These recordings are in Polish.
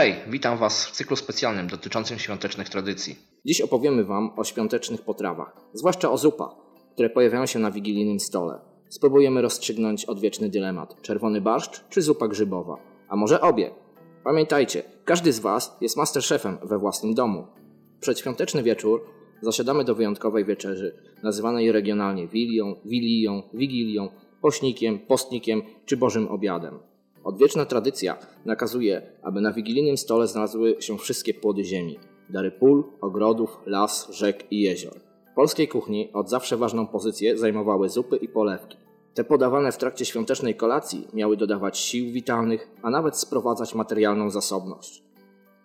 Hej, witam Was w cyklu specjalnym dotyczącym świątecznych tradycji. Dziś opowiemy Wam o świątecznych potrawach, zwłaszcza o zupach, które pojawiają się na wigilijnym stole. Spróbujemy rozstrzygnąć odwieczny dylemat: czerwony barszcz czy zupa grzybowa? A może obie? Pamiętajcie, każdy z Was jest masterchefem we własnym domu. Przedświąteczny wieczór zasiadamy do wyjątkowej wieczerzy, nazywanej regionalnie wilią, wiliją, wigilią, pośnikiem, postnikiem czy bożym obiadem. Odwieczna tradycja nakazuje, aby na wigilijnym stole znalazły się wszystkie płody ziemi. Dary pól, ogrodów, las, rzek i jezior. W polskiej kuchni od zawsze ważną pozycję zajmowały zupy i polewki. Te podawane w trakcie świątecznej kolacji miały dodawać sił witalnych, a nawet sprowadzać materialną zasobność.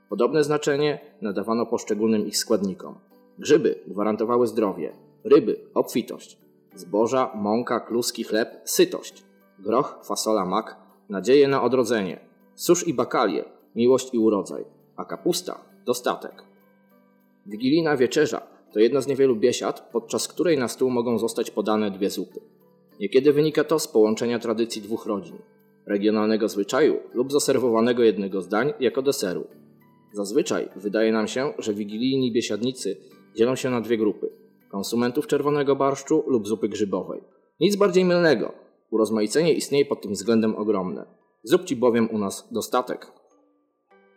Podobne znaczenie nadawano poszczególnym ich składnikom. Grzyby gwarantowały zdrowie, ryby obfitość, zboża, mąka, kluski, chleb sytość, groch, fasola, mak nadzieję na odrodzenie, susz i bakalie miłość i urodzaj, a kapusta dostatek. Wigilijna wieczerza to jedna z niewielu biesiad, podczas której na stół mogą zostać podane dwie zupy. Niekiedy wynika to z połączenia tradycji dwóch rodzin, regionalnego zwyczaju lub zaserwowanego jednego z dań jako deseru. Zazwyczaj wydaje nam się, że wigilijni biesiadnicy dzielą się na dwie grupy: konsumentów czerwonego barszczu lub zupy grzybowej. Nic bardziej mylnego. Urozmaicenie istnieje pod tym względem ogromne. Zupci bowiem u nas dostatek.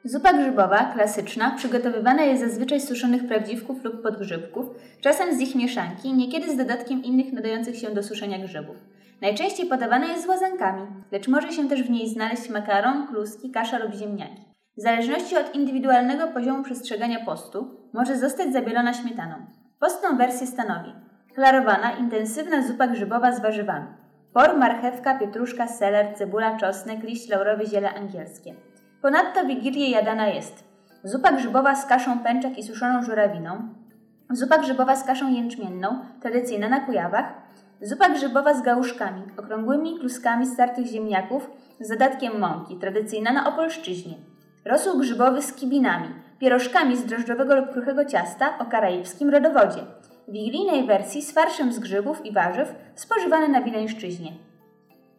Zupa grzybowa, klasyczna, przygotowywana jest zazwyczaj z suszonych prawdziwków lub podgrzybków, czasem z ich mieszanki, niekiedy z dodatkiem innych nadających się do suszenia grzybów. Najczęściej podawana jest z łazankami, lecz może się też w niej znaleźć makaron, kluski, kasza lub ziemniaki. W zależności od indywidualnego poziomu przestrzegania postu może zostać zabielona śmietaną. Postną wersję stanowi klarowana, intensywna zupa grzybowa z warzywami. Por, marchewka, pietruszka, seler, cebula, czosnek, liść laurowy, ziele angielskie. Ponadto wigilię jadana jest zupa grzybowa z kaszą pęczak i suszoną żurawiną, zupa grzybowa z kaszą jęczmienną, tradycyjna na Kujawach, zupa grzybowa z gałuszkami, okrągłymi kluskami startych ziemniaków z dodatkiem mąki, tradycyjna na Opolszczyźnie, rosół grzybowy z kibinami, pierożkami z drożdżowego lub kruchego ciasta o karaibskim rodowodzie, wigilijnej wersji z farszem z grzybów i warzyw spożywany na Wileńszczyźnie.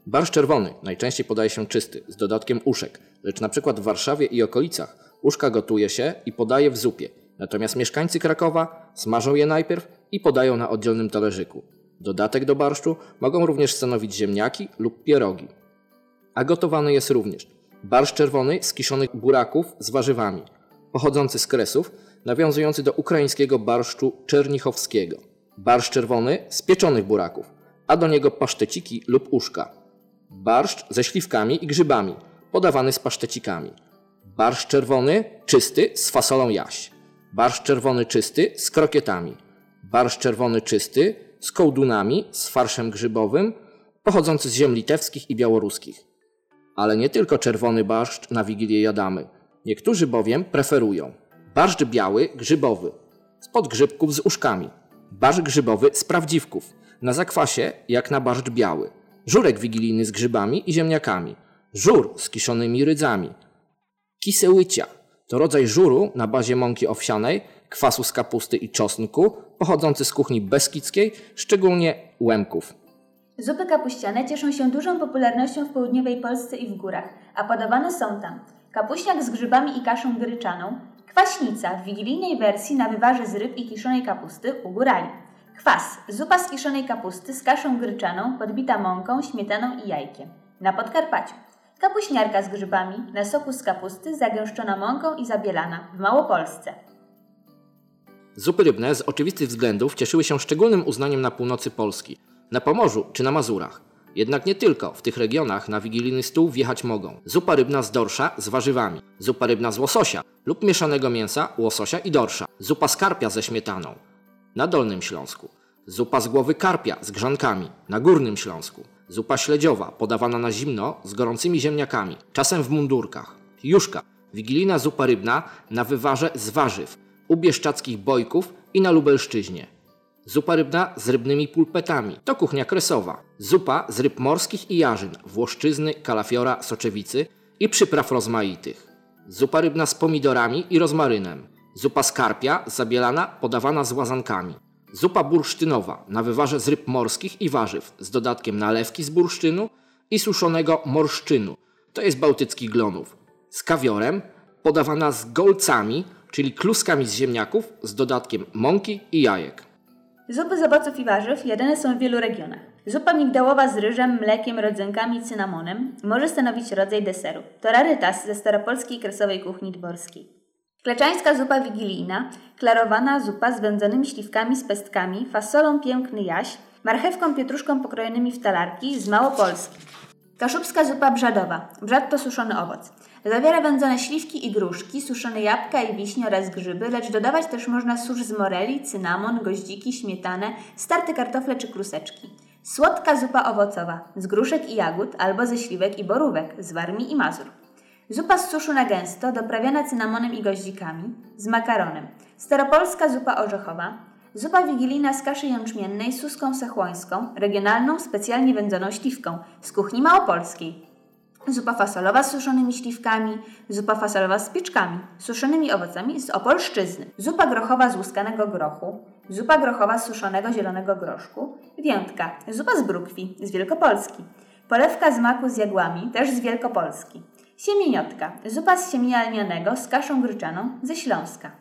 Barszcz czerwony najczęściej podaje się czysty, z dodatkiem uszek, lecz na przykład w Warszawie i okolicach uszka gotuje się i podaje w zupie, natomiast mieszkańcy Krakowa smażą je najpierw i podają na oddzielnym talerzyku. Dodatek do barszczu mogą również stanowić ziemniaki lub pierogi. A gotowany jest również barszcz czerwony z kiszonych buraków z warzywami, pochodzący z Kresów, nawiązujący do ukraińskiego barszczu czernichowskiego. Barszcz czerwony z pieczonych buraków, a do niego paszteciki lub uszka. Barszcz ze śliwkami i grzybami, podawany z pasztecikami. Barszcz czerwony czysty z fasolą jaś. Barszcz czerwony czysty z krokietami. Barszcz czerwony czysty z kołdunami, z farszem grzybowym, pochodzący z ziem litewskich i białoruskich. Ale nie tylko czerwony barszcz na Wigilię jadamy. Niektórzy bowiem preferują barszcz biały, grzybowy, z podgrzybków z uszkami, barszcz grzybowy z prawdziwków, na zakwasie jak na barszcz biały, żurek wigilijny z grzybami i ziemniakami, żur z kiszonymi rydzami, kisełycia to rodzaj żuru na bazie mąki owsianej, kwasu z kapusty i czosnku, pochodzący z kuchni beskidzkiej, szczególnie łemków. Zupy kapuściane cieszą się dużą popularnością w południowej Polsce i w górach, a podawane są tam. Kapuśniak z grzybami i kaszą gryczaną, kwaśnica w wigilijnej wersji na wywarze z ryb i kiszonej kapusty u górali, kwas, zupa z kiszonej kapusty z kaszą gryczaną podbita mąką, śmietaną i jajkiem. Na Podkarpaciu kapuśniarka z grzybami na soku z kapusty zagęszczona mąką i zabielana w Małopolsce. Zupy rybne z oczywistych względów cieszyły się szczególnym uznaniem na północy Polski, na Pomorzu czy na Mazurach. Jednak nie tylko, w tych regionach na wigilijny stół wjechać mogą. Zupa rybna z dorsza z warzywami, zupa rybna z łososia lub mieszanego mięsa, łososia i dorsza, zupa z karpia ze śmietaną. Na Dolnym Śląsku, zupa z głowy karpia z grzankami. Na Górnym Śląsku, zupa śledziowa podawana na zimno z gorącymi ziemniakami, czasem w mundurkach, juszka, wigilijna zupa rybna na wywarze z warzyw, u bieszczadzkich bojków i na Lubelszczyźnie. Zupa rybna z rybnymi pulpetami to kuchnia kresowa. Zupa z ryb morskich i jarzyn, włoszczyzny, kalafiora, soczewicy i przypraw rozmaitych. Zupa rybna z pomidorami i rozmarynem. Zupa z karpia, zabielana, podawana z łazankami. Zupa bursztynowa na wywarze z ryb morskich i warzyw z dodatkiem nalewki z bursztynu i suszonego morszczynu. To jest bałtycki glonów. Z kawiorem, podawana z golcami, czyli kluskami z ziemniaków z dodatkiem mąki i jajek. Zupy z owoców i warzyw jadane są w wielu regionach. Zupa migdałowa z ryżem, mlekiem, rodzynkami i cynamonem może stanowić rodzaj deseru. To rarytas ze staropolskiej kresowej kuchni dworskiej. Kleczańska zupa wigilijna, klarowana zupa z wędzonymi śliwkami z pestkami, fasolą piękny jaś, marchewką pietruszką pokrojonymi w talarki z Małopolski. Kaszubska zupa brzadowa. Brzad to suszony owoc. Zawiera wędzone śliwki i gruszki, suszone jabłka i wiśnie oraz grzyby, lecz dodawać też można susz z moreli, cynamon, goździki, śmietanę, starte kartofle czy kruseczki. Słodka zupa owocowa z gruszek i jagód albo ze śliwek i borówek, z warmi i mazur. Zupa z suszu na gęsto, doprawiana cynamonem i goździkami, z makaronem. Staropolska zupa orzechowa. Zupa wigilijna z kaszy jęczmiennej suską sechłońską, regionalną, specjalnie wędzoną śliwką, z kuchni małopolskiej. Zupa fasolowa z suszonymi śliwkami, zupa fasolowa z pieczkami, suszonymi owocami z Opolszczyzny, zupa grochowa z łuskanego grochu, zupa grochowa z suszonego zielonego groszku, więtka, zupa z brukwi z Wielkopolski, polewka z maku z jagłami, też z Wielkopolski, siemieniotka, zupa z siemienia lnianego z kaszą gryczaną ze Śląska,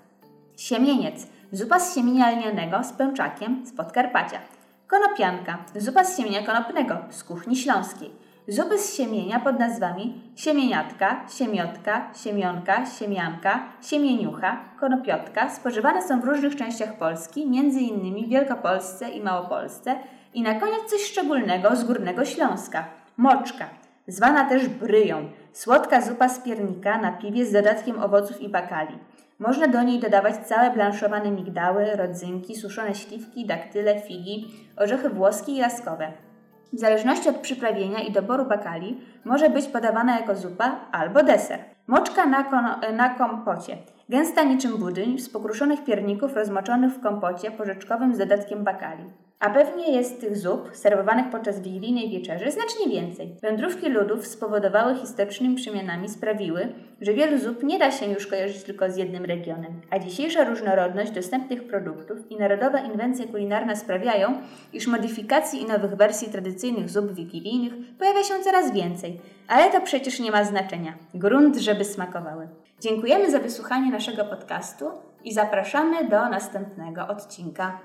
siemieniec, zupa z siemienia lnianego z pęczakiem z Podkarpacia, konopianka, zupa z siemienia konopnego z kuchni śląskiej, Zupy z siemienia pod nazwami siemieniatka, siemiotka, siemionka, siemianka, siemieniucha, konopiotka spożywane są w różnych częściach Polski, m.in. w Wielkopolsce i Małopolsce i na koniec coś szczególnego z Górnego Śląska – moczka, zwana też bryją, słodka zupa z piernika na piwie z dodatkiem owoców i bakali. Można do niej dodawać całe blanszowane migdały, rodzynki, suszone śliwki, daktyle, figi, orzechy włoskie i laskowe. W zależności od przyprawienia i doboru bakali może być podawana jako zupa albo deser. Moczka na, na kompocie. Gęsta niczym budyń z pokruszonych pierników rozmoczonych w kompocie porzeczkowym z dodatkiem bakali. A pewnie jest tych zup, serwowanych podczas wigilijnej wieczerzy, znacznie więcej. Wędrówki ludów spowodowały historycznymi przemianami sprawiły, że wielu zup nie da się już kojarzyć tylko z jednym regionem, a dzisiejsza różnorodność dostępnych produktów i narodowa inwencja kulinarna sprawiają, iż modyfikacji i nowych wersji tradycyjnych zup wigilijnych pojawia się coraz więcej, ale to przecież nie ma znaczenia. Grunt, żeby smakowały. Dziękujemy za wysłuchanie naszego podcastu i zapraszamy do następnego odcinka.